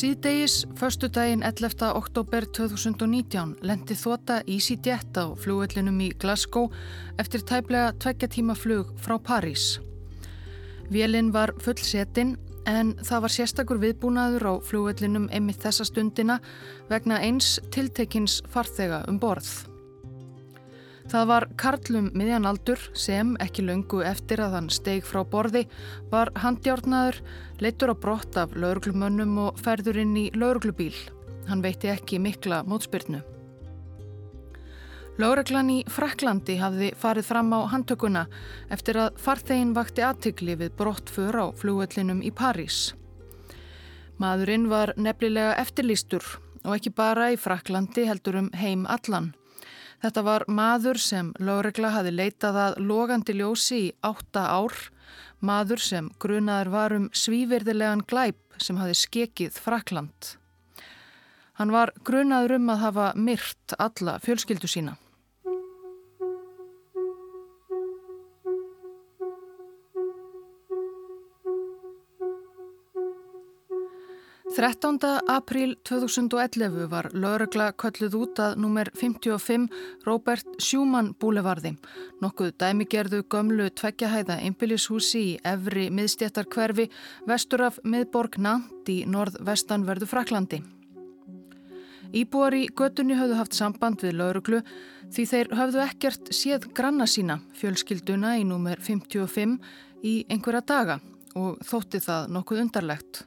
Síðdegis, förstu daginn 11. oktober 2019 lendi þóta EasyJet á flugvellinum í Glasgow eftir tæplega tveggja tíma flug frá París. Vélinn var full setinn en það var sérstakur viðbúnaður á flugvellinum einmitt þessa stundina vegna eins tiltekins farþega um borð. Það var Karlum miðjanaldur sem, ekki löngu eftir að hann steig frá borði, var handjárnaður, leittur á brott af lauruglumönnum og ferður inn í lauruglubíl. Hann veitti ekki mikla mótspyrnu. Lauruglan í Fraklandi hafði farið fram á handtökuna eftir að farþegin vakti aðtikli við brottför á flugvellinum í París. Maðurinn var nefnilega eftirlýstur og ekki bara í Fraklandi heldur um heim allan. Þetta var maður sem lögregla hafi leitað að logandi ljósi í átta ár, maður sem grunaður var um svíverðilegan glæp sem hafi skekið Frakland. Hann var grunaður um að hafa myrt alla fjölskyldu sína. 13. apríl 2011 var lögregla kölluð út að nummer 55 Robert Schumann búlevarði, nokkuð dæmigerðu gömlu tveggjahæða einbillishúsi í Evri miðstjættarkverfi vestur af miðborg Nant í norð-vestanverðu Fraklandi. Íbúar í göttunni höfðu haft samband við lögreglu því þeir höfðu ekkert séð granna sína fjölskylduna í nummer 55 í einhverja daga og þótti það nokkuð undarlegt.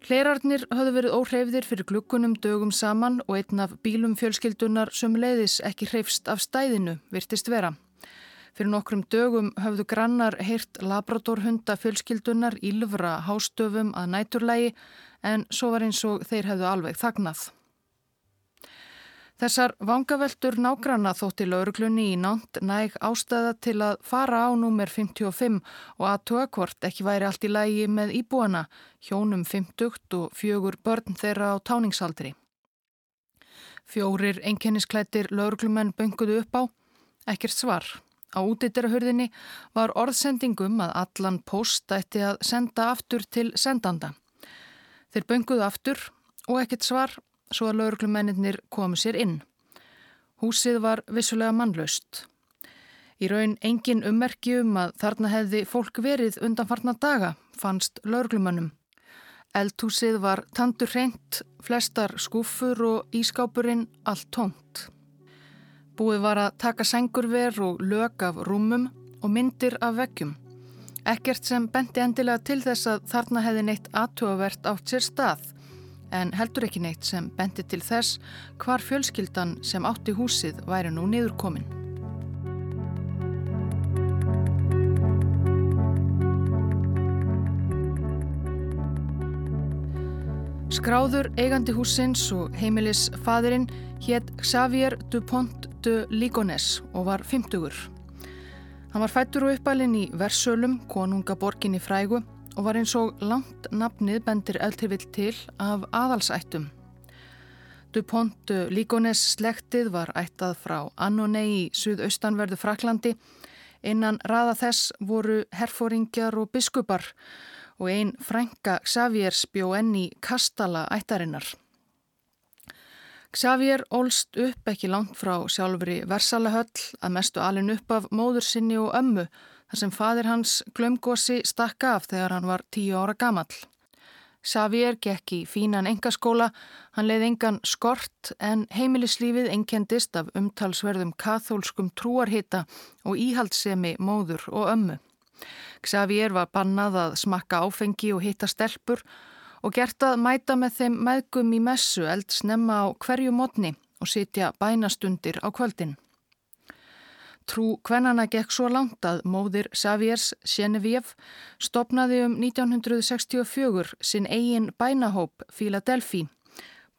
Hleirarnir höfðu verið óhreyfðir fyrir glukkunum dögum saman og einn af bílum fjölskyldunar sem leiðis ekki hreyfst af stæðinu virtist vera. Fyrir nokkrum dögum höfðu grannar heyrt labradorhunda fjölskyldunar ílfra hástöfum að næturlægi en svo var eins og þeir hefðu alveg þagnað. Þessar vangaveltur nágranna þótti lauruglunni í nánt næg ástæða til að fara á númer 55 og aðtuga hvort ekki væri allt í lægi með íbúana, hjónum 50 og fjögur börn þeirra á táningsaldri. Fjórir enkennisklættir lauruglumenn bönguðu upp á, ekkert svar. Á útittirahörðinni var orðsendingum að allan post ætti að senda aftur til sendanda. Þeir bönguðu aftur og ekkert svar svo að lauruglumennir komu sér inn. Húsið var vissulega mannlaust. Í raun engin ummerki um að þarna hefði fólk verið undanfarnar daga, fannst lauruglumennum. Eldhúsið var tandur hreint, flestar skúfur og ískápurinn allt tónt. Búið var að taka sengurver og lög af rúmum og myndir af veggjum. Ekkert sem bendi endilega til þess að þarna hefði neitt aðtúavert átt sér stað en heldur ekki neitt sem bendi til þess hvar fjölskyldan sem átti húsið væri nú niður komin. Skráður eigandi húsins og heimilis fadurinn hétt Xavier Dupont de Ligones og var 50-ur. Hann var fættur og uppalinn í Versölum, konungaborginni frægu og var eins og langt nafnið bendir eldtivill til af aðalsættum. Dupont Líkones slektið var ættað frá Annonei í suðaustanverðu Fraklandi. Innan raða þess voru herfóringjar og biskupar og einn frænka Xavier spjó enni kastala ættarinnar. Xavier ólst upp ekki langt frá sjálfri Versalahöll að mestu alin upp af móður sinni og ömmu þar sem fadir hans glömgósi stakka af þegar hann var tíu ára gamall. Xavier gekk í fínan engaskóla, hann leið engan skort en heimilislífið enkendist af umtalsverðum kathólskum trúarhita og íhaldsemi móður og ömmu. Xavier var bannað að smakka áfengi og hitta stelpur og gert að mæta með þeim meðgum í messu eld snemma á hverju mótni og sitja bænastundir á kvöldin. Trú kvennana gekk svo langt að móðir Xaviers Genevieve stopnaði um 1964 sinn eigin bænahóp Philadelphia.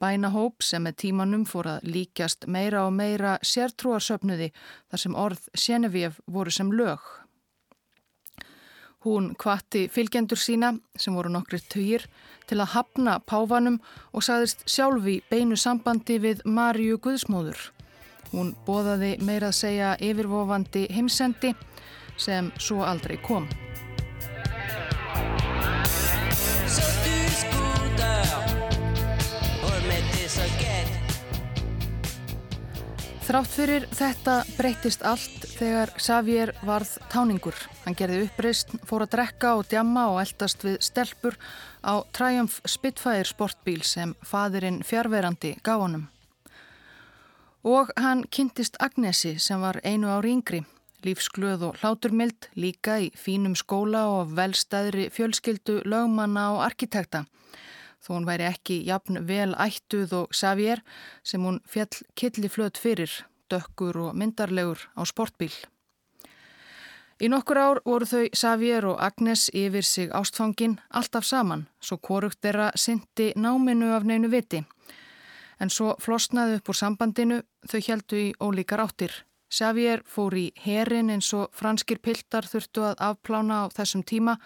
Bænahóp sem með tímanum fór að líkjast meira og meira sértrúarsöfnuði þar sem orð Genevieve voru sem lög. Hún kvatti fylgjendur sína, sem voru nokkri töyir, til að hafna páfanum og sagðist sjálfi beinu sambandi við Marju Guðsmóður. Hún bóðaði meira að segja yfirvofandi heimsendi sem svo aldrei kom. Þrátt fyrir þetta breytist allt þegar Xavier varð táningur. Hann gerði uppreist, fór að drekka og djamma og eldast við stelpur á Triumph Spitfire sportbíl sem fadirinn fjárverandi gá honum. Og hann kynntist Agnesi sem var einu ári yngri, lífsglöð og hláturmild, líka í fínum skóla og velstæðri fjölskyldu lögmanna og arkitekta. Þó hún væri ekki jafn vel ættuð og Xavier sem hún fjall killiflöt fyrir, dökkur og myndarlegur á sportbíl. Í nokkur ár voru þau Xavier og Agnes yfir sig ástfangin alltaf saman, svo korugt þeirra syndi náminu af neinu viti en svo flosnaði upp úr sambandinu þau heldu í ólíkar áttir. Xavier fór í herin eins og franskir piltar þurftu að afplána á þessum tíma.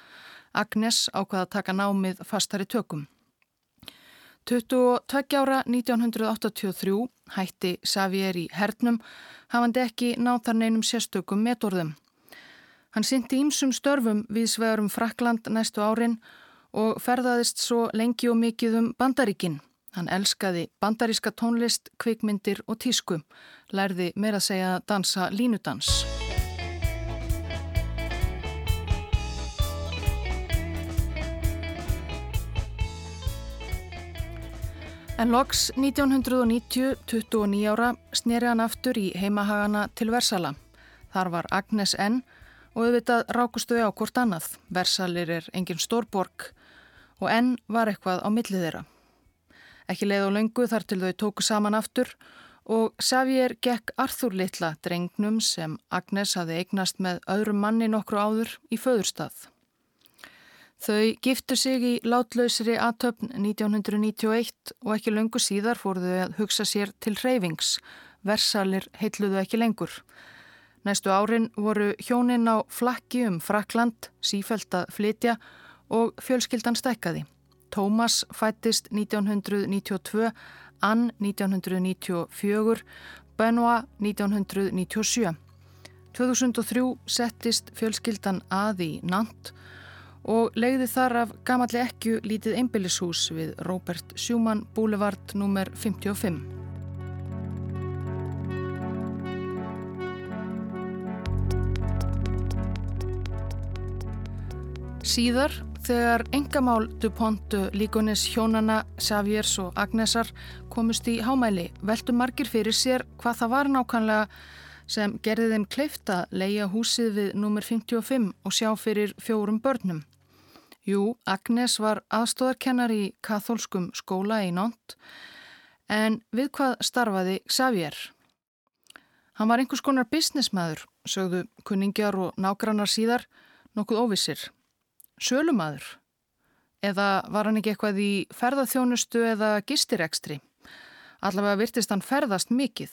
Agnes ákvaða að taka námið fastari tökum. 22 ára 1983 hætti Xavier í hernum hafandi ekki náð þar neinum sérstökum metorðum. Hann syndi ímsum störfum við svegarum Frakland næstu árin og ferðaðist svo lengi og mikið um bandaríkinn. Hann elskaði bandaríska tónlist, kvikmyndir og tísku, lærði meira að segja dansa línudans. En loks 1990, 29 ára, sneri hann aftur í heimahagana til Versala. Þar var Agnes N. og auðvitað rákustu á hvort annað. Versalir er engin stórborg og N var eitthvað á millið þeirra. Ekki leið og löngu þar til þau tóku saman aftur og Xavier gekk Arthur Littla drengnum sem Agnes hafi eignast með öðrum manni nokkru áður í föðurstað. Þau giftu sig í látlausri aðtöfn 1991 og ekki löngu síðar fóruðu að hugsa sér til reyfings. Versalir heitluðu ekki lengur. Næstu árin voru hjónin á flakki um Frakland, sífælt að flytja og fjölskyldan stækkaði. Tómas fættist 1992, Ann 1994, Benoit 1997. 2003 settist fjölskyldan að í Nant og legði þar af gamalli ekju lítið einbillishús við Robert Schumann Boulevard nr. 55. Síðar Þegar engamál DuPont líkunis hjónana Xaviers og Agnesar komust í hámæli veldu margir fyrir sér hvað það var nákvæmlega sem gerði þeim kleifta leia húsið við nummer 55 og sjá fyrir fjórum börnum. Jú, Agnes var aðstóðarkennar í katholskum skóla í Nont en við hvað starfaði Xavier? Hann var einhvers konar businessmaður, sögðu kunningjar og nágrannar síðar, nokkuð óvissir. Sölumadur? Eða var hann ekki eitthvað í ferðarþjónustu eða gistirekstri? Allavega virtist hann ferðast mikið.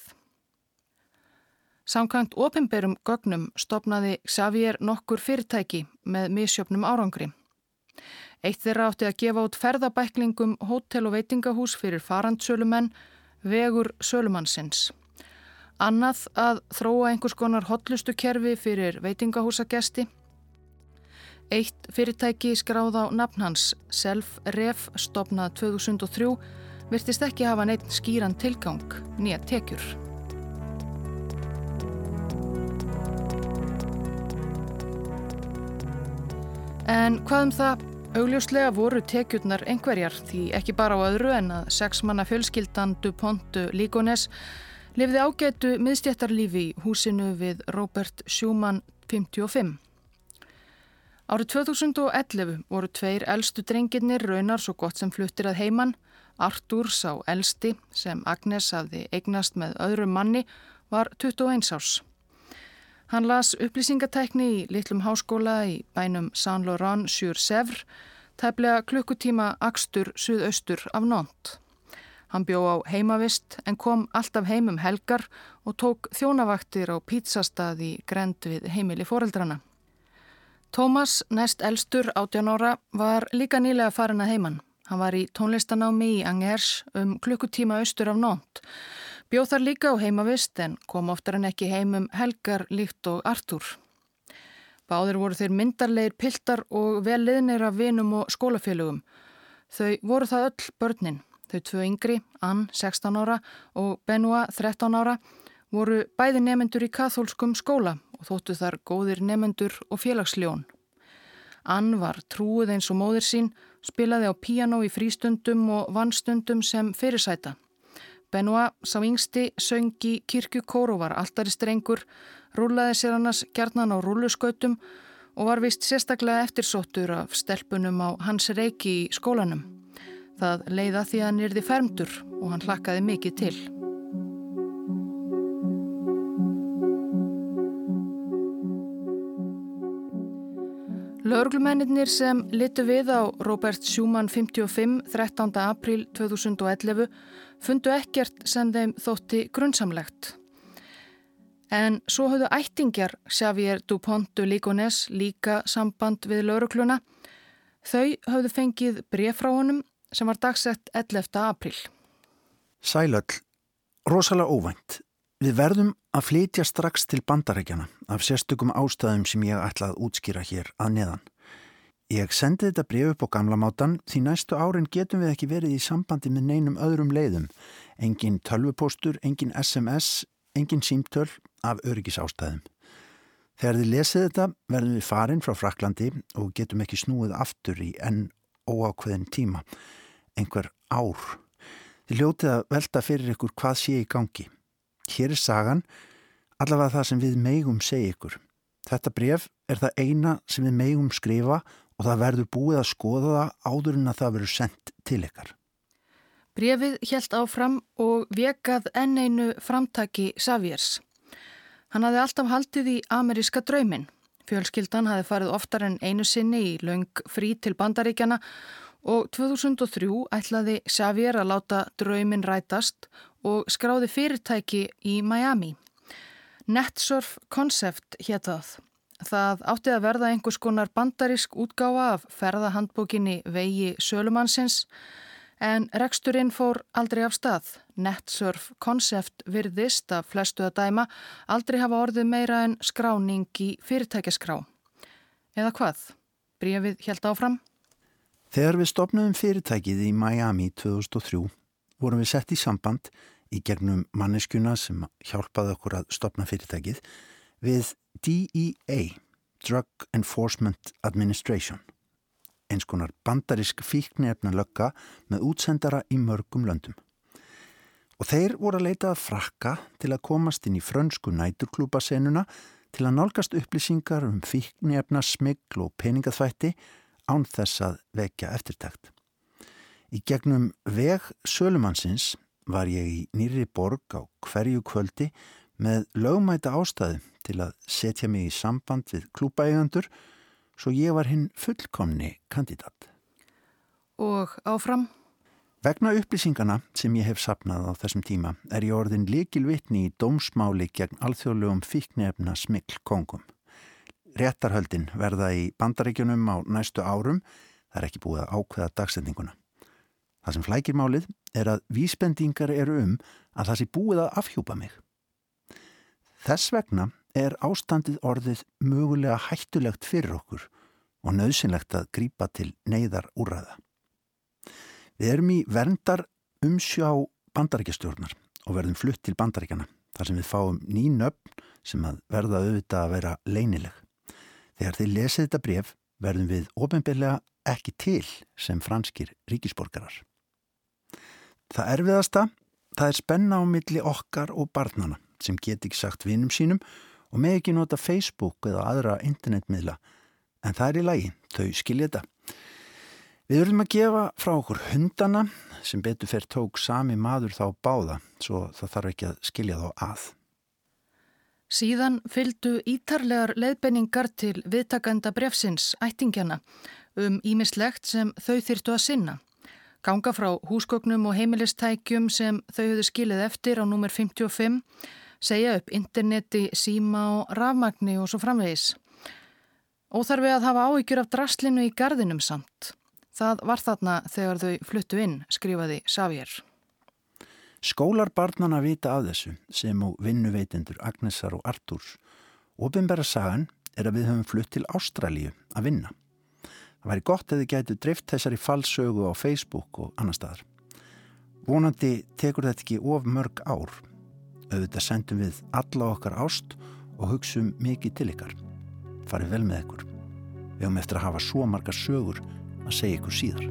Samkvæmt ofinberum gögnum stopnaði Xavier nokkur fyrirtæki með misjöfnum árangri. Eitt þeirra átti að gefa út ferðabæklingum hótel og veitingahús fyrir farandsölumenn vegur sölumannsins. Annað að þróa einhvers konar hotlustu kerfi fyrir veitingahúsagesti Eitt fyrirtæki skráð á nafn hans, Self-Ref, stopnað 2003, virtist ekki hafa neitt skýran tilgang, nýja tekjur. En hvað um það? Augljóslega voru tekjurnar einhverjar því ekki bara á öðru en að sexmanna fjölskyldan DuPont Líkones lifði ágætu miðstjættarlífi í húsinu við Robert Schumann 55. Árið 2011 voru tveir eldstu drengirnir raunar svo gott sem fluttir að heiman. Artúr sá eldsti sem Agnes hafði eignast með öðrum manni var 21 árs. Hann las upplýsingatækni í litlum háskóla í bænum Saint Laurent sur Sèvres, tæplega klukkutíma Akstur suðaustur af Nont. Hann bjó á heimavist en kom alltaf heim um helgar og tók þjónavaktir á pítsastaði grend við heimili foreldrana. Tómas, næst elstur 18 ára, var líka nýlega farin að heiman. Hann var í tónlistanámi í Angers um klukkutíma austur af nónt. Bjóð þar líka á heimavist en kom oftar en ekki heimum Helgar líkt og Artúr. Báður voru þeir myndarleir piltar og vel liðnir af vinum og skólafélögum. Þau voru það öll börnin. Þau tvö yngri, Ann 16 ára og Benoit 13 ára voru bæði nefendur í kathólskum skóla og þóttu þar góðir nefendur og félagsljón. Ann var trúið eins og móðir sín, spilaði á piano í frístundum og vannstundum sem fyrirsæta. Benoit sá yngsti söngi kirkjukóru var alltari strengur, rúlaði sér annars gerðnan á rúluskautum og var vist sérstaklega eftirsóttur af stelpunum á hans reiki í skólanum. Það leiða því að hann yrði fermdur og hann hlakkaði mikið til. Lörglumennir sem litu við á Robert Schumann 55 13. april 2011 fundu ekkert sem þeim þótti grunnsamlegt. En svo höfðu ættingjar Xavier Dupontu Ligones líka samband við laurugluna. Þau höfðu fengið bref frá honum sem var dagsett 11. april. Sælöll, rosalega óvænt. Við verðum að flytja strax til bandarækjana af sérstökum ástæðum sem ég ætla að útskýra hér að neðan. Ég sendi þetta bref upp á gamla mátan því næstu árin getum við ekki verið í sambandi með neinum öðrum leiðum. Engin tölvupostur, engin SMS, engin símtöl af öryggisástæðum. Þegar þið lesið þetta verðum við farin frá Fraklandi og getum ekki snúið aftur í enn óákveðin tíma, einhver ár. Þið ljótið að velta fyrir ykkur hvað sé í gangi. Hér er sagan, allavega það sem við megum segja ykkur. Þetta bref er það eina sem við megum skrifa og það verður búið að skoða það áður en að það verður sendt til ykkar. Brefið helt áfram og vekað enn einu framtaki Saviers. Hann hafði alltaf haldið í ameríska draumin. Fjölskyldan hafði farið oftar en einu sinni í laung frí til bandaríkjana og 2003 ætlaði Xavier að láta draumin rætast og skráði fyrirtæki í Miami. Netsurf Concept héttað. Það átti að verða einhvers konar bandarísk útgáfa af ferðahandbókinni Vegi Sölumannsins En reksturinn fór aldrei af stað. Netsurf konsept virðist að flestu að dæma aldrei hafa orðið meira en skráning í fyrirtækjaskrá. Eða hvað? Brífið helt áfram? Þegar við stopnum fyrirtækið í Miami 2003 vorum við sett í samband í gegnum manneskjuna sem hjálpaði okkur að stopna fyrirtækið við DEA, Drug Enforcement Administration eins konar bandarisk fíknefna lögga með útsendara í mörgum löndum. Og þeir voru að leita að frakka til að komast inn í frönsku næturklúpasenuna til að nálgast upplýsingar um fíknefna, smigl og peningaþvætti án þess að vekja eftirtækt. Í gegnum veg Sölumannsins var ég í nýri borg á hverju kvöldi með lögmæta ástæðu til að setja mig í samband við klúpaeigandur svo ég var hinn fullkomni kandidat. Og áfram? Vegna upplýsingana sem ég hef sapnað á þessum tíma er ég orðin likilvitni í dómsmáli gegn alþjóðlegum fíknefna smikl kongum. Réttarhöldin verða í bandaríkjunum á næstu árum, það er ekki búið að ákveða dagsendinguna. Það sem flækir málið er að vísbendingar eru um að það sé búið að afhjúpa mig. Þess vegna er ástandið orðið mögulega hættulegt fyrir okkur og nöðsynlegt að grýpa til neyðar úrraða. Við erum í verndar umsjá bandaríkjastjórnar og verðum flutt til bandaríkjana þar sem við fáum ný nöfn sem að verða auðvitað að vera leinileg. Þegar þið lesið þetta bref verðum við ofinbeglega ekki til sem franskir ríkisborgarar. Það erfiðasta, það er spenna á milli okkar og barnana sem get ekki sagt vinum sínum og með ekki nota Facebook eða aðra internetmiðla en það er í lagi, þau skilja þetta. Við verðum að gefa frá okkur hundana sem betur fyrir tók sami maður þá báða svo það þarf ekki að skilja þá að. Síðan fylgdu ítarlegar leiðbenningar til viðtakanda brefsins, ættingjana, um ímislegt sem þau þyrtu að sinna. Ganga frá húsgögnum og heimilistækjum sem þau höfðu skilið eftir á númer 55 segja upp interneti, síma og rafmagni og svo framvegis. Óþarfi að hafa áhyggjur af draslinu í gardinum samt. Það var þarna þegar þau fluttu inn, skrifaði Xavier. Skólar barnana vita af þessu sem og vinnuveitendur Agnesar og Artúrs. Óbyrnbæra sagan er að við höfum flutt til Ástralíu að vinna. Það væri gott að þið gætu drift þessari falsögu á Facebook og annar staðar. Vonandi tekur þetta ekki of mörg ár Auðvitað sendum við alla okkar ást og hugsaum mikið til ykkar. Farið vel með ykkur. Við höfum eftir að hafa svo margar sögur að segja ykkur síðar.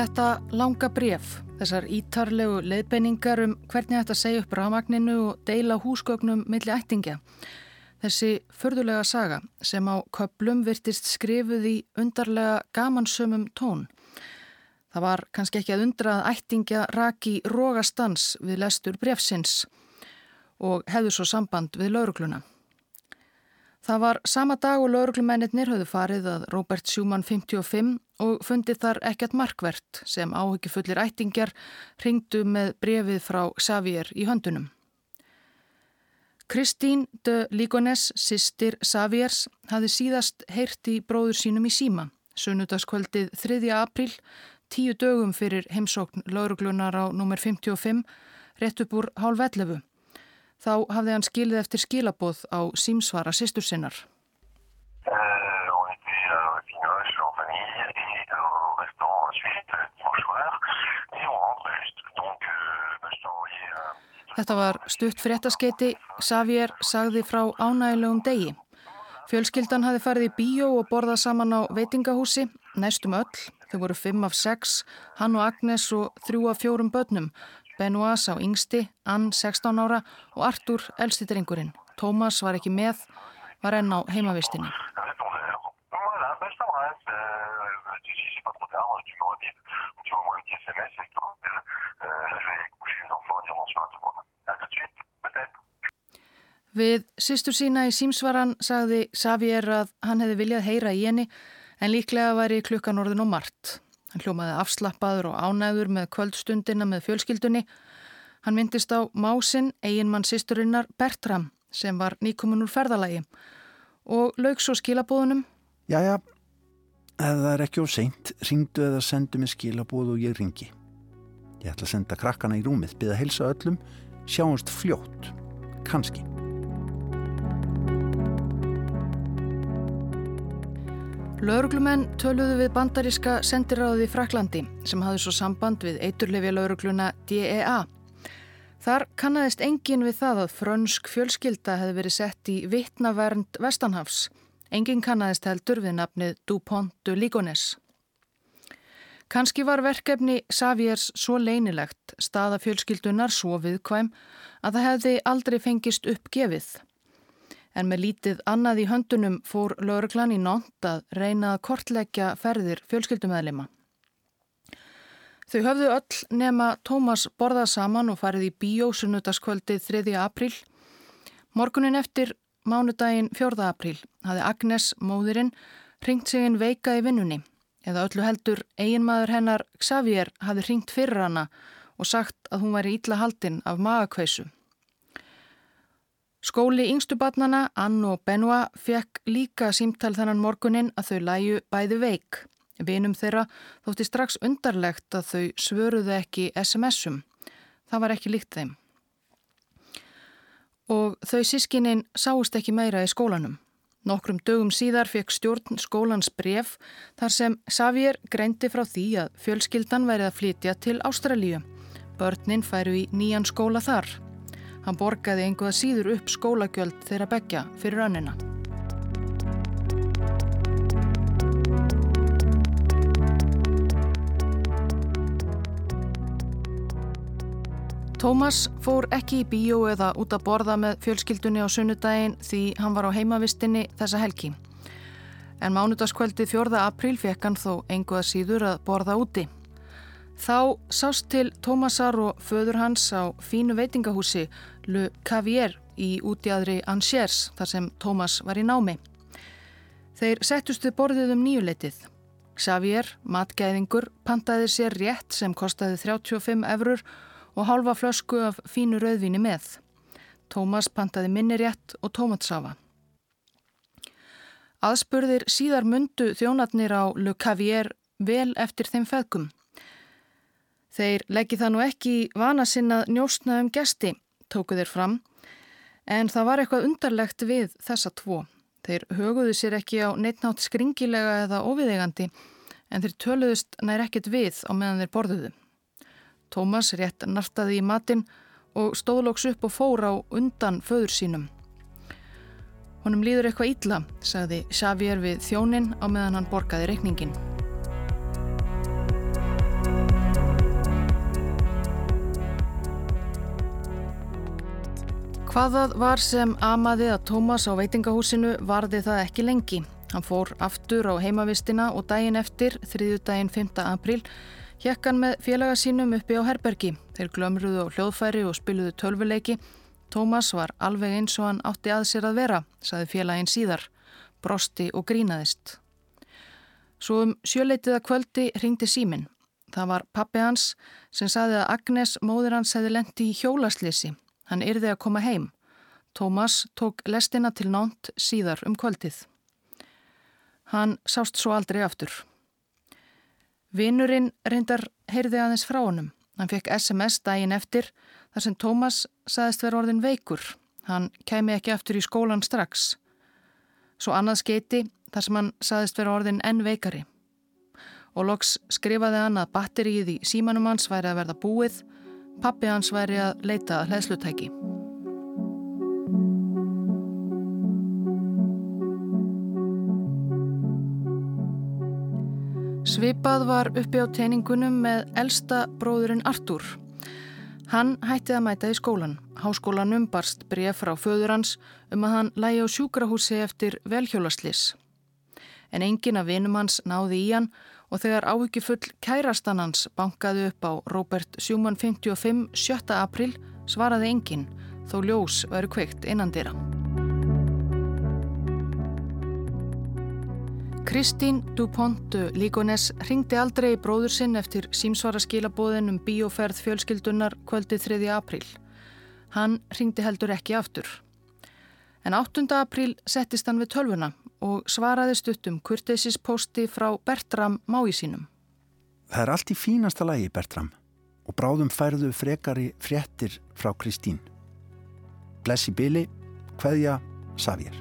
Þetta langa bref, þessar ítarlegu leiðbenningar um hvernig þetta segja upp rafmagninu og deila húsgögnum milli ættingja. Þessi förðulega saga sem á köplum virtist skrifuð í undarlega gamansömum tón. Það var kannski ekki að undra að ættingja raki rógastans við lestur brefsins og hefðu svo samband við laurugluna. Það var sama dag og lauruglumennir höfðu farið að Robert Schumann 55 og fundið þar ekkert markvert sem áhugifullir ættingjar ringdu með brefið frá Xavier í höndunum. Kristín de Ligones, sýstir Xaviers, hafði síðast heyrt í bróður sínum í síma, sunnudagskvöldið 3. april, tíu dögum fyrir heimsókn lauruglunar á nr. 55, rétt upp úr hálf 11. Þá hafði hann skilið eftir skilaboð á símsvara sýstur sinnar. Þetta var stutt fréttaskeiti. Xavier sagði frá ánægilegum degi. Fjölskyldan hafi farið í bíó og borðað saman á veitingahúsi, næstum öll. Þau voru fimm af sex, hann og Agnes og þrjú af fjórum börnum. Benoit sá yngsti, Ann 16 ára og Artur elsti drengurinn. Tómas var ekki með, var enn á heimavistinni. Við sýstur sína í símsvaran sagði Xavier að hann hefði viljað heyra í henni en líklega væri klukkan orðin og margt. Hann hljómaði afslappaður og ánæður með kvöldstundina með fjölskyldunni. Hann myndist á Másin, eiginmann sýsturinnar Bertram sem var nýkomin úr ferðalagi og lauk svo skilabóðunum. Jæja, ef það er ekki of seint, ringdu eða sendu mig skilabóð og ég ringi. Ég ætla að senda krakkana í rúmið, byggða að heilsa öllum, sjáumst fljótt, kannski. Lauruglumenn töluðu við bandaríska sendiráði í Fraklandi sem hafði svo samband við eiturlefi laurugluna DEA. Þar kannadist engin við það að frönsk fjölskylda hefði verið sett í vittnavernd Vestanhafs. Engin kannadist heldur við nafnið Dupont de Ligones. Kanski var verkefni Xaviers svo leinilegt, staða fjölskyldunar svo viðkvæm að það hefði aldrei fengist uppgefið. En með lítið annað í höndunum fór lauruglan í nónt að reyna að kortleggja ferðir fjölskyldumæðlima. Þau höfðu öll nema Tómas borðað saman og farið í bíósunnutaskvöldið 3. apríl. Morgunin eftir mánudaginn 4. apríl hafði Agnes, móðurinn, ringt sig inn veika í vinnunni. Eða öllu heldur eiginmaður hennar Xavier hafði ringt fyrir hana og sagt að hún væri ítla haldinn af magakveisu. Skóli yngstubatnana, Ann og Benoit, fekk líka símtal þannan morgunin að þau læju bæði veik. Vinum þeirra þótti strax undarlegt að þau svöruðu ekki SMS-um. Það var ekki líkt þeim. Og þau sískinin sáust ekki meira í skólanum. Nokkrum dögum síðar fekk stjórn skólans bref þar sem Xavier greindi frá því að fjölskyldan værið að flytja til Ástralíu. Börnin færu í nýjan skóla þar. Hann borgaði einhverða síður upp skólagjöld þeirra begja fyrir önnina. Tómas fór ekki í bíó eða út að borða með fjölskyldunni á sunnudaginn því hann var á heimavistinni þessa helgi. En mánudaskvöldi 4. apríl fekk hann þó einhverða síður að borða úti. Þá sást til Tómasar og föður hans á fínu veitingahúsi Le Cavier í útjæðri Angers þar sem Tómas var í námi. Þeir settustu borðið um nýjuleitið. Xavier, matgæðingur, pantaði sér rétt sem kostaði 35 eurur og halva flösku af fínu rauðvíni með. Tómas pantaði minni rétt og tómatsafa. Aðspurðir síðar mundu þjónatnir á Le Cavier vel eftir þeim feðgum. Þeir leggi það nú ekki vana sinna njóstna um gesti, tóku þeir fram, en það var eitthvað undarlegt við þessa tvo. Þeir höguðu sér ekki á neittnátt skringilega eða óviðegandi, en þeir töluðust nær ekkert við á meðan þeir borðuðu. Tómas rétt nartaði í matinn og stóðlóks upp og fór á undan föður sínum. Honum líður eitthvað ítla, sagði Xavier við þjónin á meðan hann borgaði reikningin. Hvaðað var sem amaði að Tómas á veitingahúsinu varði það ekki lengi. Hann fór aftur á heimavistina og daginn eftir, þriðju daginn 5. april, hjekk hann með félaga sínum uppi á herbergi. Þeir glömruðu á hljóðfæri og spiluðu tölvuleiki. Tómas var alveg eins og hann átti að sér að vera, saði félagin síðar, brosti og grínaðist. Svo um sjöleitiða kvöldi ringdi símin. Það var pappi hans sem saði að Agnes, móður hans, hefði lendi í hjólaslisi Hann yrði að koma heim. Tómas tók lestina til nánt síðar um kvöldið. Hann sást svo aldrei aftur. Vinnurinn reyndar heyrði aðeins frá honum. Hann fekk SMS daginn eftir þar sem Tómas saðist vera orðin veikur. Hann kæmi ekki aftur í skólan strax. Svo annað skeiti þar sem hann saðist vera orðin enn veikari. Og loks skrifaði hann að batterið í símanum hans væri að verða búið Pappi hans væri að leita að hlæðslutæki. Svipað var uppi á teiningunum með elsta bróðurinn Artúr. Hann hætti að mæta í skólan. Háskólanum barst bref frá föður hans um að hann lægi á sjúkrahúsi eftir velhjólaslis. En engin af vinum hans náði í hann og þegar áhyggjufull kærastannans bankaði upp á Robert Schumann 55 7. april svaraði enginn þó ljós veru kveikt innan dýra. Kristín Dupont Líkones ringdi aldrei í bróður sinn eftir símsvara skilabóðin um bíóferð fjölskyldunar kvöldið 3. april. Hann ringdi heldur ekki aftur. En 8. april settist hann við tölvuna og svaraði stuttum kurteisis posti frá Bertram mái sínum. Það er allt í fínasta lagi Bertram og bráðum færðu frekari fréttir frá Kristín. Blessi Bili, hvaðja Savjér.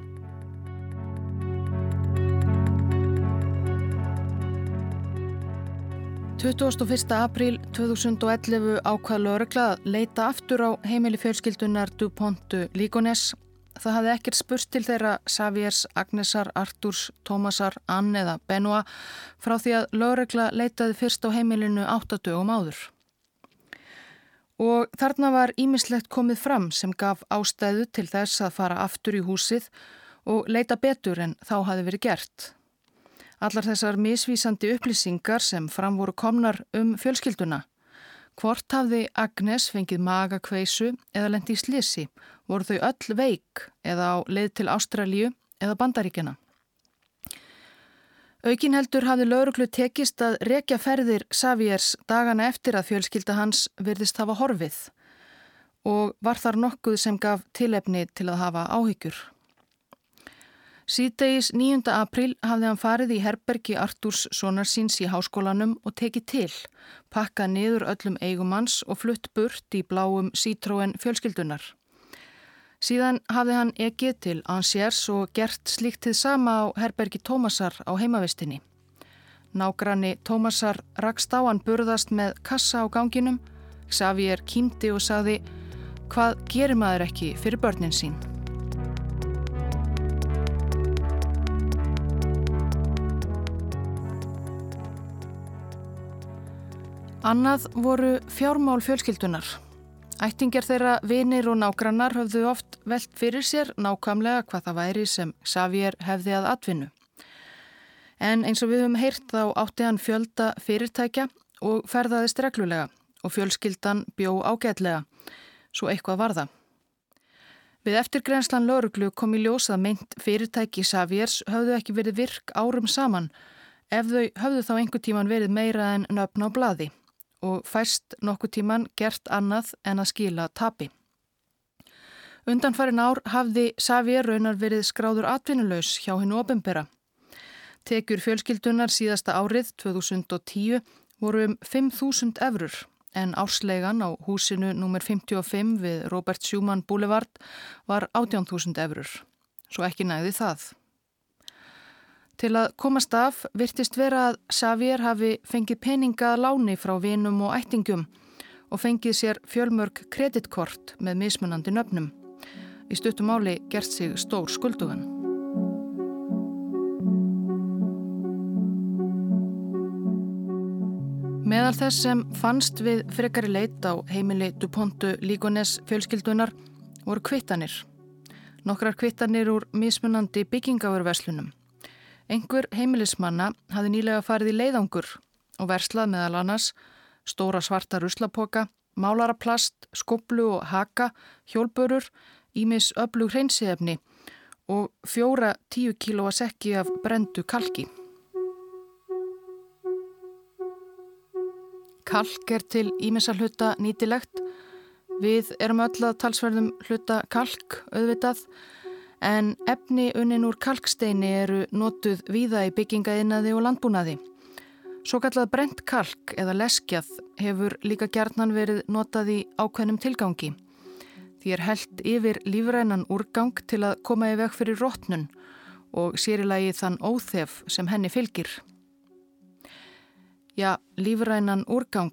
...21. apríl 2011 ákvað lögregla að leita aftur á heimili fjölskyldunar DuPont Líkones Það hafði ekkert spurst til þeirra Saviers, Agnesar, Artúrs, Tómasar, Ann eða Benoa frá því að lögregla leitaði fyrst á heimilinu áttadögum áður. Og þarna var ímislegt komið fram sem gaf ástæðu til þess að fara aftur í húsið og leita betur en þá hafi verið gert. Allar þessar misvísandi upplýsingar sem fram voru komnar um fjölskylduna Hvort hafði Agnes fengið magakveisu eða lendi í slisi? Voru þau öll veik eða á leið til Ástralju eða Bandaríkjana? Aukin heldur hafði lauruglu tekist að rekja ferðir Saviers dagana eftir að fjölskylda hans virðist hafa horfið og var þar nokkuð sem gaf tilefni til að hafa áhyggjur. Síðdegis 9. april hafði hann farið í herbergi Artúrs sonarsins í háskólanum og tekið til, pakkað niður öllum eigumanns og flutt burt í bláum Citroen fjölskyldunar. Síðan hafði hann ekið til Ansiers og gert slíkt til sama á herbergi Tómasar á heimavistinni. Nágranni Tómasar rakst á hann burðast með kassa á ganginum, Xavier kýmdi og sagði hvað gerir maður ekki fyrir börnin sín? Annað voru fjármál fjölskyldunar. Ættingar þeirra vinir og nágrannar höfðu oft velt fyrir sér nákvæmlega hvað það væri sem Xavier hefði að atvinnu. En eins og við höfum heyrt þá átti hann fjölda fyrirtækja og ferðaðist reglulega og fjölskyldan bjó ágætlega, svo eitthvað var það. Við eftirgrenslan lauruglu kom í ljós að meint fyrirtæki Xaviers höfðu ekki verið virk árum saman ef þau höfðu þá einhver tíman verið meira en nöfn á bladi og fæst nokkuð tíman gert annað en að skila tapi. Undanfærin ár hafði Xavier raunar verið skráður atvinnulegs hjá hennu opimbera. Tekjur fjölskyldunar síðasta árið 2010 voru um 5.000 eurur en árslegan á húsinu nr. 55 við Robert Schumann Boulevard var 18.000 eurur. Svo ekki næði það. Til að komast af virtist vera að Xavier hafi fengið peninga láni frá vinum og ættingum og fengið sér fjölmörg kreditkort með mismunandi nöfnum. Í stuttumáli gert sig stór skuldugan. Meðal þess sem fannst við frekari leit á heimili Dupontu Líkones fjölskyldunar voru kvittanir. Nokkrar kvittanir úr mismunandi byggingavörverslunum. Engur heimilismanna hafi nýlega farið í leiðangur og verslað meðal annars stóra svarta ruslapoka, málaraplast, skoblu og haka, hjólbörur, ímis öflug hreinsiðefni og fjóra tíu kílóa sekki af brendu kalki. Kalk er til ímissa hluta nýtilegt. Við erum öll að talsverðum hluta kalk auðvitað en efni unnin úr kalksteini eru notuð víða í byggingaðinaði og landbúnaði. Svo kallað brent kalk eða leskjað hefur líka gerðnan verið notað í ákveðnum tilgangi. Því er held yfir lífrænan úrgang til að koma í veg fyrir rótnun og sérilagi þann óþef sem henni fylgir já, lífrænan úrgang.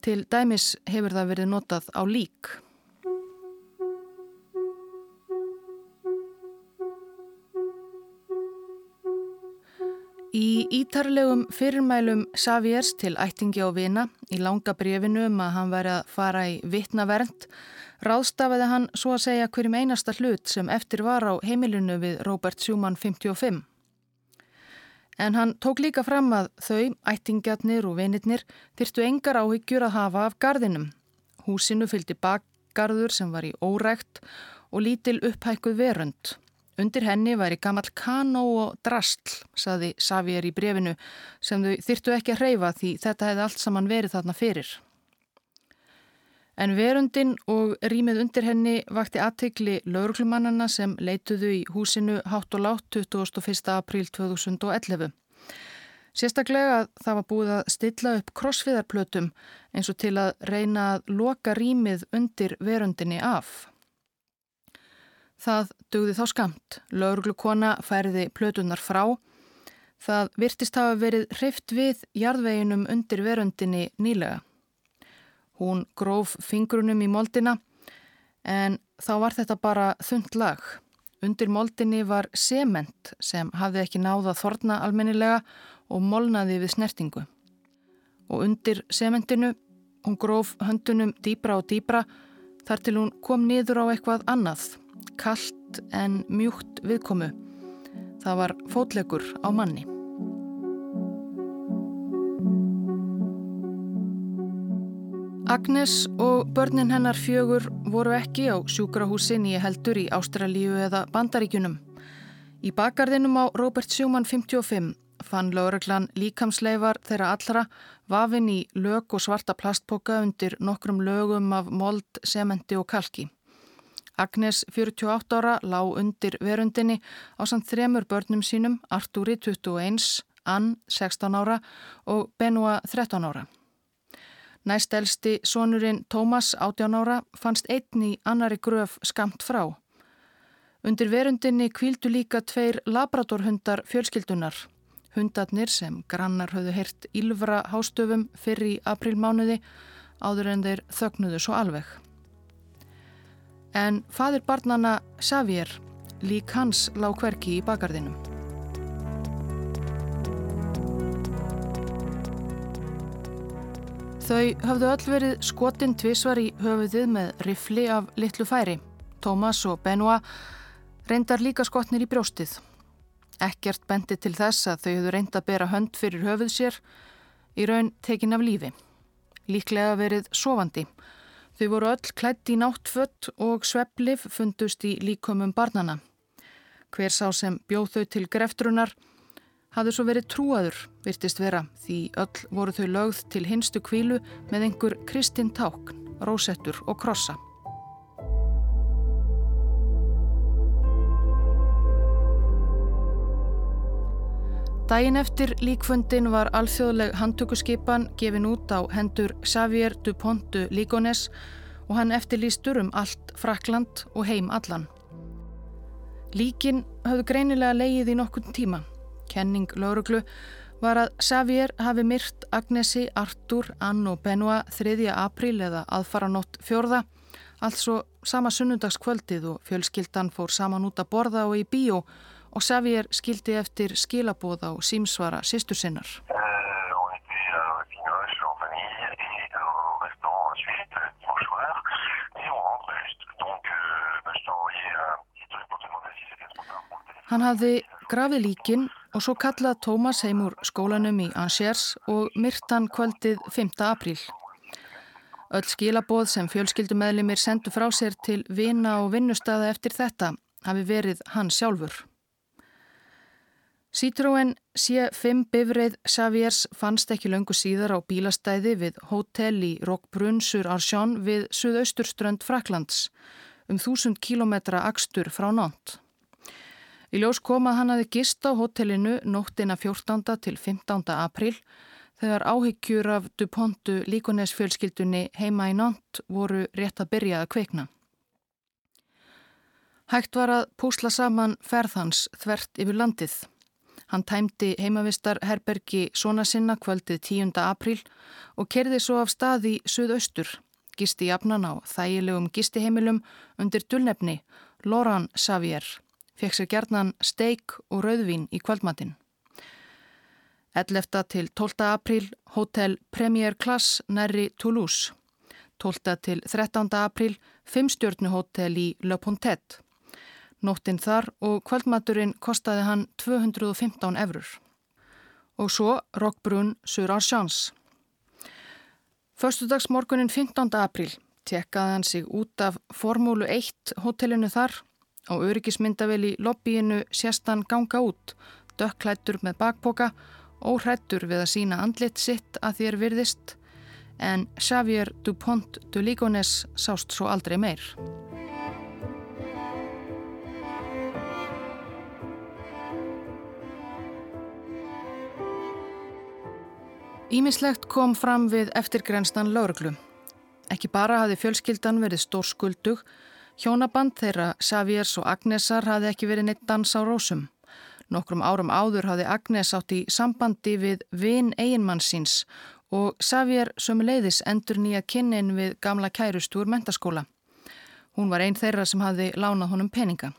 Til dæmis hefur það verið notað á lík. Ítarlegum fyrirmælum Saviers til ættingi á vina í langa brefinu um að hann væri að fara í vitnavernd ráðstafaði hann svo að segja hverjum einasta hlut sem eftir var á heimilinu við Robert Schumann 55. En hann tók líka fram að þau, ættingjarnir og vinirnir þyrstu engar áhyggjur að hafa af gardinum. Húsinu fylgdi bakgarður sem var í órækt og lítil upphækkuð verund. Undir henni væri gammal kanó og drastl, saði Savier í brefinu, sem þau þyrtu ekki að hreyfa því þetta hefði allt saman verið þarna fyrir. En verundin og rýmið undir henni vakti aðtegli lauruglumannana sem leituðu í húsinu hátt og látt 21. apríl 2011. Sérstaklega það var búið að stilla upp krossfiðarplötum eins og til að reyna að loka rýmið undir verundinni af. Það dugði þá skamt. Lauruglukona færiði plötunar frá. Það virtist hafa verið hreift við jarðveginum undir verundinni nýlega. Hún gróf fingrunum í moldina en þá var þetta bara þund lag. Undir moldinni var sement sem hafði ekki náða þorna almennilega og molnaði við snertingu. Og undir sementinu hún gróf höndunum dýbra og dýbra þar til hún kom niður á eitthvað annað, kallt en mjúkt viðkomu. Það var fótlegur á manni. Agnes og börnin hennar fjögur voru ekki á sjúkrahúsin í heldur í Ástralíu eða Bandaríkunum. Í bakgarðinum á Robert Schumann 55 fann lauruglan líkamsleifar þeirra allra vafin í lög og svarta plastpoka undir nokkrum lögum af mold, sementi og kalki. Agnes, 48 ára, lág undir verundinni á samt þremur börnum sínum, Artúri, 21, Ann, 16 ára og Benoit, 13 ára. Næstelsti sonurinn Tómas, 18 ára, fannst einn í annari gröf skamt frá. Undir verundinni kvíldu líka tveir labradorhundar fjölskyldunar. Hundarnir sem grannar höfðu heyrt ylvra hástöfum fyrir aprilmánuði áður en þeir þögnuðu svo alveg. En fadir barnana Xavier lík hans lág hverki í bakardinum. Þau hafðu öll verið skotinn tvísvar í höfuðið með rifli af litlu færi. Tómas og Benoit reyndar líka skotnir í brjóstið. Ekkert bendi til þess að þau höfðu reynd að bera hönd fyrir höfuð sér í raun tekin af lífi. Líklega verið sofandi. Þau voru öll klætt í náttfött og svepplif fundust í líkumum barnana. Hver sá sem bjóð þau til greftrunar hafði svo verið trúaður, virtist vera, því öll voru þau lögð til hinstu kvílu með einhver kristinn tákn, rósettur og krossa. Dægin eftir líkfundin var alþjóðleg handtökuskipan gefin út á hendur Xavier Dupontu Líkones og hann eftirlýstur um allt Frakland og heim allan. Líkin hafðu greinilega leið í nokkun tíma. Kenning lauruglu var að Xavier hafi myrt Agnesi, Artur, Ann og Benoit 3. apríl eða aðfara nótt fjörða, altså sama sunnundagskvöldið og fjölskyldan fór saman út að borða og í bíó og Xavier skildi eftir skilabóða og símsvara sýstur sinnar. Hann hafði grafið líkin og svo kallað Tómas heim úr skólanum í Angers og myrtan kvöldið 5. apríl. Öll skilaboð sem fjölskyldumæðlimir sendu frá sér til vina og vinnustada eftir þetta hafi verið hann sjálfur. Citroën C5 bifreið Xaviers fannst ekki löngu síðar á bílastæði við hótel í Rockbrunnsur Arsjón við suðausturströnd Fraklands um þúsund kílometra akstur frá nánt. Í ljós kom að hann hafi gist á hotellinu nóttina 14. til 15. april þegar áhyggjur af Dupontu líkonesfjölskyldunni heima í nánt voru rétt að byrja að kveikna. Hægt var að púsla saman ferðhans þvert yfir landið. Hann tæmdi heimavistar herbergi svona sinna kvöldið 10. april og kerði svo af stað í suðaustur, gisti jafnan á þægilegum gistiheimilum undir dullnefni Loran Xavier fekk sér gerðnan steik og rauðvín í kvöldmattin. 11. til 12. apríl Hotel Premier Class næri Toulouse. 12. til 13. apríl Fimmstjörnuhótel í Le Pontet. Nóttinn þar og kvöldmaturinn kostaði hann 215 eurur. Og svo Rockbrunn sur Archans. Föstudagsmorgunin 15. apríl tekkaði hann sig út af Formúlu 1 hotellinu þar Á öryggismyndavel í lobbyinu sést hann ganga út, dökklættur með bakpoka, óhrættur við að sína andlit sitt að þér virðist, en Xavier Dupont de Ligones sást svo aldrei meir. Ímislegt kom fram við eftirgrenstan lauruglu. Ekki bara hafi fjölskyldan verið stór skuldug, Hjónaband þeirra Xaviers og Agnesar hafði ekki verið neitt dans á rósum. Nokkrum árum áður hafði Agnes átt í sambandi við vin eiginmannsins og Xavier sömuleiðis endur nýja kynnin við gamla kærustúr mentaskóla. Hún var einn þeirra sem hafði lánað honum peninga.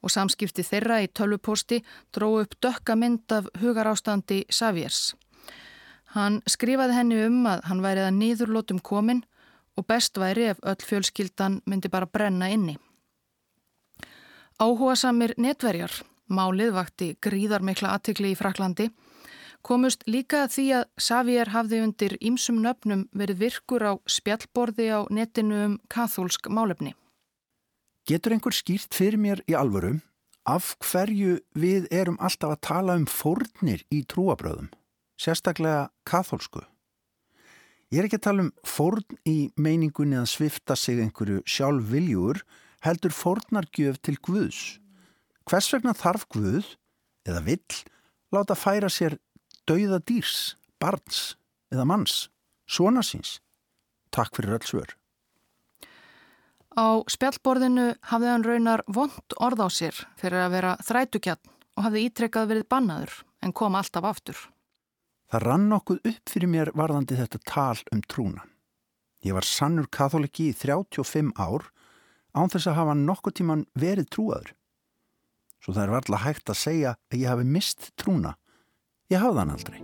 Og samskipti þeirra í tölvuposti dró upp dökka mynd af hugarástandi Xaviers. Hann skrifaði henni um að hann værið að nýðurlótum kominn og best væri ef öll fjölskyldan myndi bara brenna inni. Áhuga samir netverjar, málið vakti gríðarmikla aðtikli í Fraklandi, komust líka því að Xavier hafði undir ímsum nöfnum verið virkur á spjallborði á netinu um kathólsk málefni. Getur einhver skýrt fyrir mér í alvöru af hverju við erum alltaf að tala um fórnir í trúabröðum, sérstaklega kathólsku? Ég er ekki að tala um fórn í meiningunni að svifta sig einhverju sjálf viljur, heldur fórnargjöf til Guðs. Hvers vegna þarf Guð, eða vill, láta færa sér dauða dýrs, barns eða manns, svona síns. Takk fyrir öll svör. Á spjallborðinu hafði hann raunar vond orð á sér fyrir að vera þrætukjarn og hafði ítrekkað verið bannaður en kom alltaf aftur. Það rann nokkuð upp fyrir mér varðandi þetta tal um trúna. Ég var sannur katholiki í 35 ár án þess að hafa nokkuð tíman verið trúaður. Svo það er varðla hægt að segja að ég hafi mist trúna. Ég hafði hann aldrei.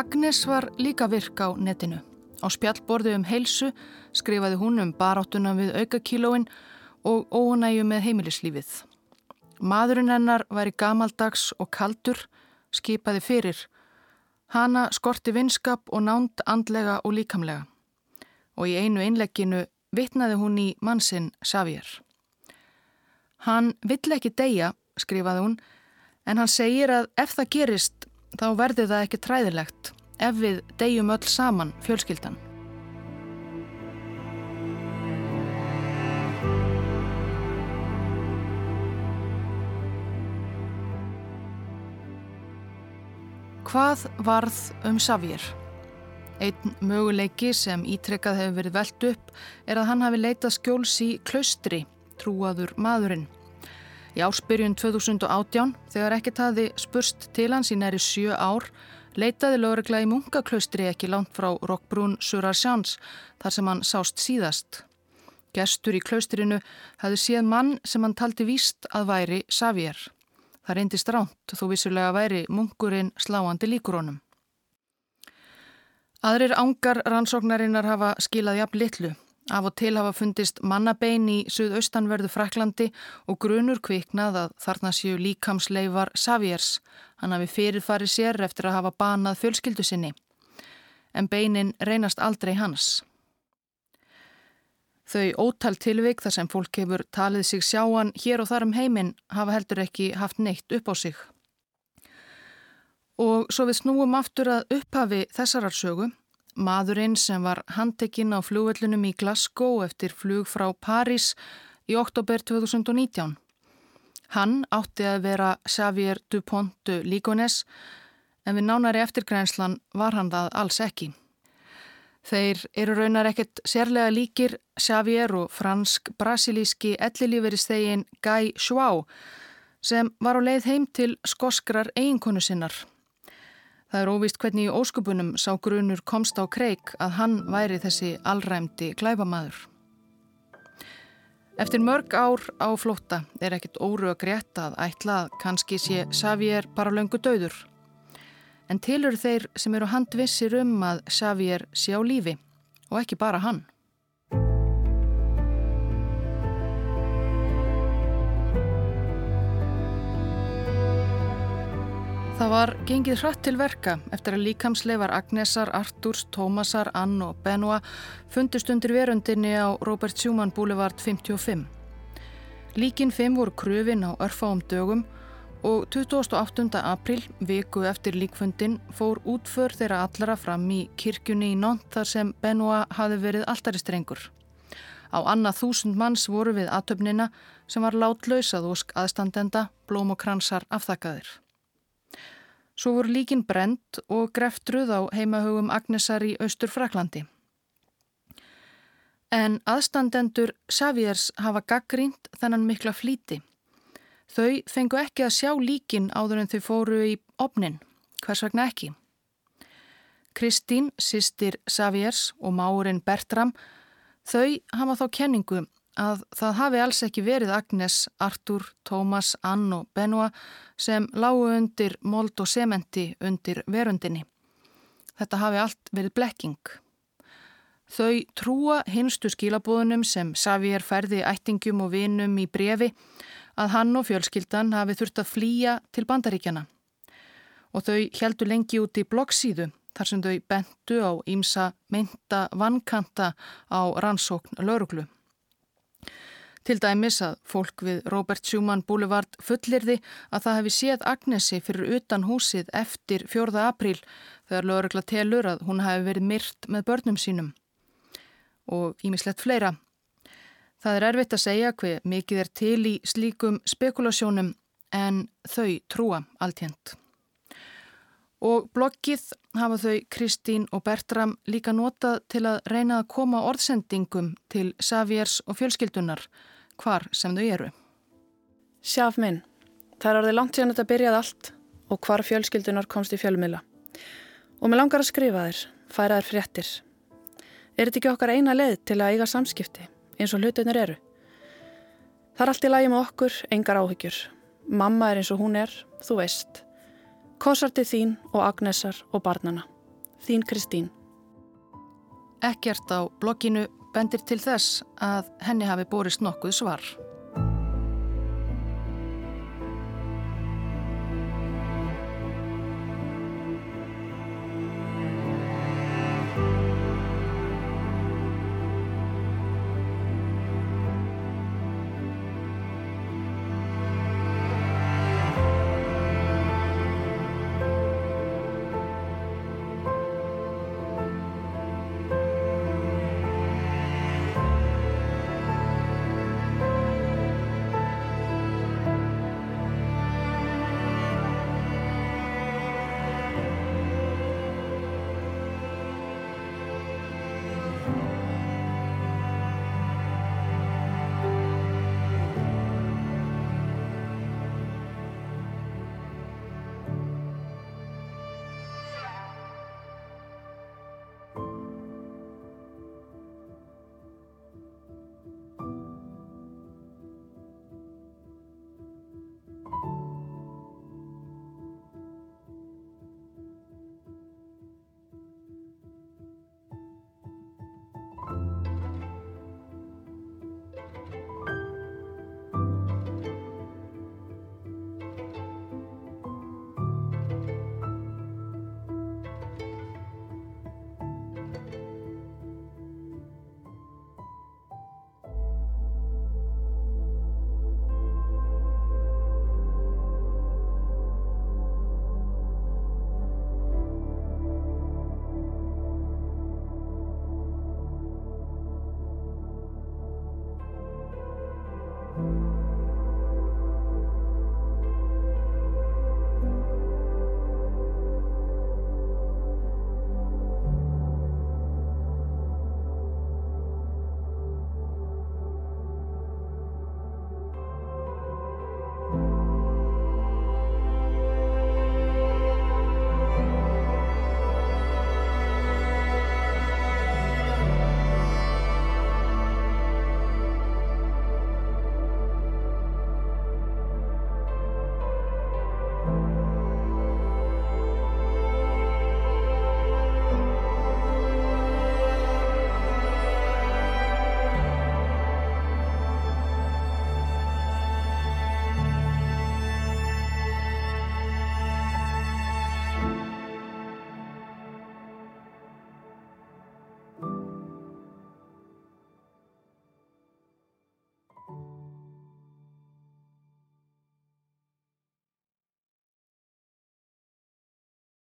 Agnes var líka virk á netinu. Á spjallborðu um heilsu skrifaði hún um baráttuna við aukakílóin og ónæju með heimilislífið. Maðurinn hennar væri gamaldags og kaldur, skipaði fyrir. Hanna skorti vinskap og nánd andlega og líkamlega. Og í einu einlegginu vitnaði hún í mannsinn Xavier. Hann vill ekki deyja, skrifaði hún, en hann segir að ef það gerist þá verður það ekki træðilegt ef við deyjum öll saman fjölskyldan. Hvað varð um Xavier? Einn möguleiki sem ítrekkað hefur verið velt upp er að hann hafi leitað skjóls í klaustri, trúaður maðurinn. Í áspyrjun 2018, þegar ekkert hafi spurst til hans í næri sjö ár, leitaði lögregla í munkaklaustri ekki langt frá Rockbrún Surasjans, þar sem hann sást síðast. Gestur í klaustrinu hafði séð mann sem hann taldi víst að væri Xavier. Það reyndist ránt þó vissulega væri munkurinn sláandi líkurónum. Aðrir ángar rannsóknarinnar hafa skilað jafn litlu. Af og til hafa fundist mannabein í suðaustanverðu Fraklandi og grunur kviknað að þarna séu líkamsleifar Saviers. Hann hafi fyrirfarið sér eftir að hafa banað fjölskyldu sinni. En beinin reynast aldrei hans. Þau ótal tilvik þar sem fólk hefur talið sig sjáan hér og þar um heiminn hafa heldur ekki haft neitt upp á sig. Og svo við snúum aftur að upphafi þessarar sögu, maðurinn sem var handtekinn á flugvellunum í Glasgow eftir flug frá París í oktober 2019. Hann átti að vera Xavier Dupont de Ligonnès en við nánari eftirgrænslan var hann það alls ekki. Þeir eru raunar ekkert sérlega líkir Xavier og fransk-brasilíski ellilíferistegin Guy Schwau sem var á leið heim til skoskrar eiginkonu sinnar Það er óvist hvernig í óskupunum sá grunur komst á kreik að hann væri þessi allræmdi glæbamaður. Eftir mörg ár á flótta er ekkit óru að grétta að ætla að kannski sé Xavier bara löngu döður. En tilur þeir sem eru handvissir um að Xavier sé á lífi og ekki bara hann. Það var gengið hratt til verka eftir að líkamsleifar Agnesar, Artúrs, Tómasar, Ann og Benoa fundust undir verundinni á Robert Schumann Boulevard 55. Líkin 5 voru kröfin á örfáum dögum og 28. april, viku eftir líkfundin, fór útför þeirra allara fram í kirkjunni í Nont þar sem Benoa hafi verið alltaristrengur. Á annað þúsund manns voru við aðtöfnina sem var látlausað ósk aðstandenda, blóm og kransar afþakkaðir. Svo voru líkin brent og greftruð á heimahögum Agnesar í Östur Fraklandi. En aðstandendur Xaviers hafa gaggrínt þennan mikla flíti. Þau fengu ekki að sjá líkin áður en þau fóru í opnin. Hvers vegna ekki? Kristín, sýstir Xaviers og máurinn Bertram, þau hafa þá kenningu að það hafi alls ekki verið Agnes, Artur, Tómas, Ann og Benoa sem lágu undir mold og sementi undir verundinni. Þetta hafi allt verið blekking. Þau trúa hinstu skilabóðunum sem Xavier færði ættingum og vinum í brefi að hann og fjölskyldan hafi þurft að flýja til bandaríkjana. Og þau heldu lengi út í bloggsíðu þar sem þau bentu á ímsa mynda vankanta á rannsókn lauruglu. Til dæmis að fólk við Robert Schumann Boulevard fullirði að það hefði séð Agnesi fyrir utan húsið eftir 4. apríl þegar lögregla telur að hún hefði verið myrt með börnum sínum. Og ímislegt fleira. Það er erfitt að segja hver mikið er til í slíkum spekulasjónum en þau trúa alltjent. Og bloggið hafa þau Kristín og Bertram líka notað til að reyna að koma orðsendingum til Saviers og fjölskyldunar hvar sem þau eru. Sjaf minn, það er orðið langt síðan þetta byrjað allt og hvar fjölskyldunar komst í fjölmila. Og mér langar að skrifa þér, færa þér fréttir. Er þetta ekki okkar eina leið til að eiga samskipti eins og hlutinir eru? Það er allt í lagi með okkur, engar áhyggjur. Mamma er eins og hún er, þú veist. Kosartið þín og Agnesar og barnana. Þín Kristín. Ekkert á blogginu bendir til þess að henni hafi borist nokkuð svar.